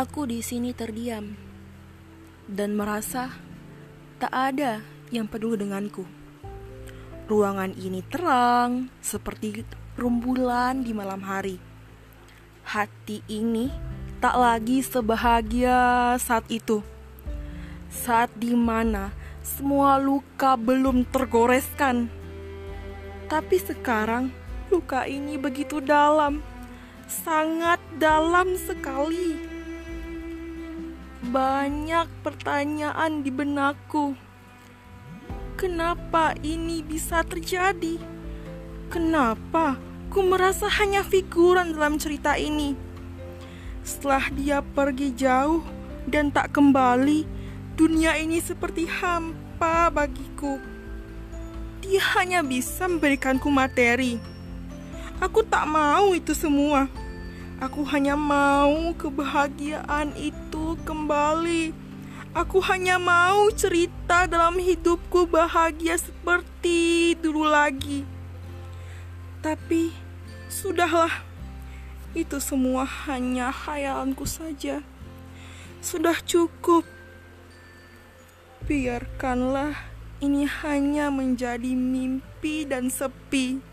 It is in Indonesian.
Aku di sini terdiam dan merasa tak ada yang peduli denganku. Ruangan ini terang seperti rembulan di malam hari. Hati ini tak lagi sebahagia saat itu. Saat di mana semua luka belum tergoreskan. Tapi sekarang luka ini begitu dalam, sangat dalam sekali. Banyak pertanyaan di benakku. Kenapa ini bisa terjadi? Kenapa ku merasa hanya figuran dalam cerita ini? Setelah dia pergi jauh dan tak kembali, dunia ini seperti hampa bagiku. Dia hanya bisa memberikanku materi. Aku tak mau itu semua. Aku hanya mau kebahagiaan itu kembali. Aku hanya mau cerita dalam hidupku bahagia seperti dulu lagi. Tapi sudahlah, itu semua hanya khayalanku saja. Sudah cukup. Biarkanlah ini hanya menjadi mimpi dan sepi.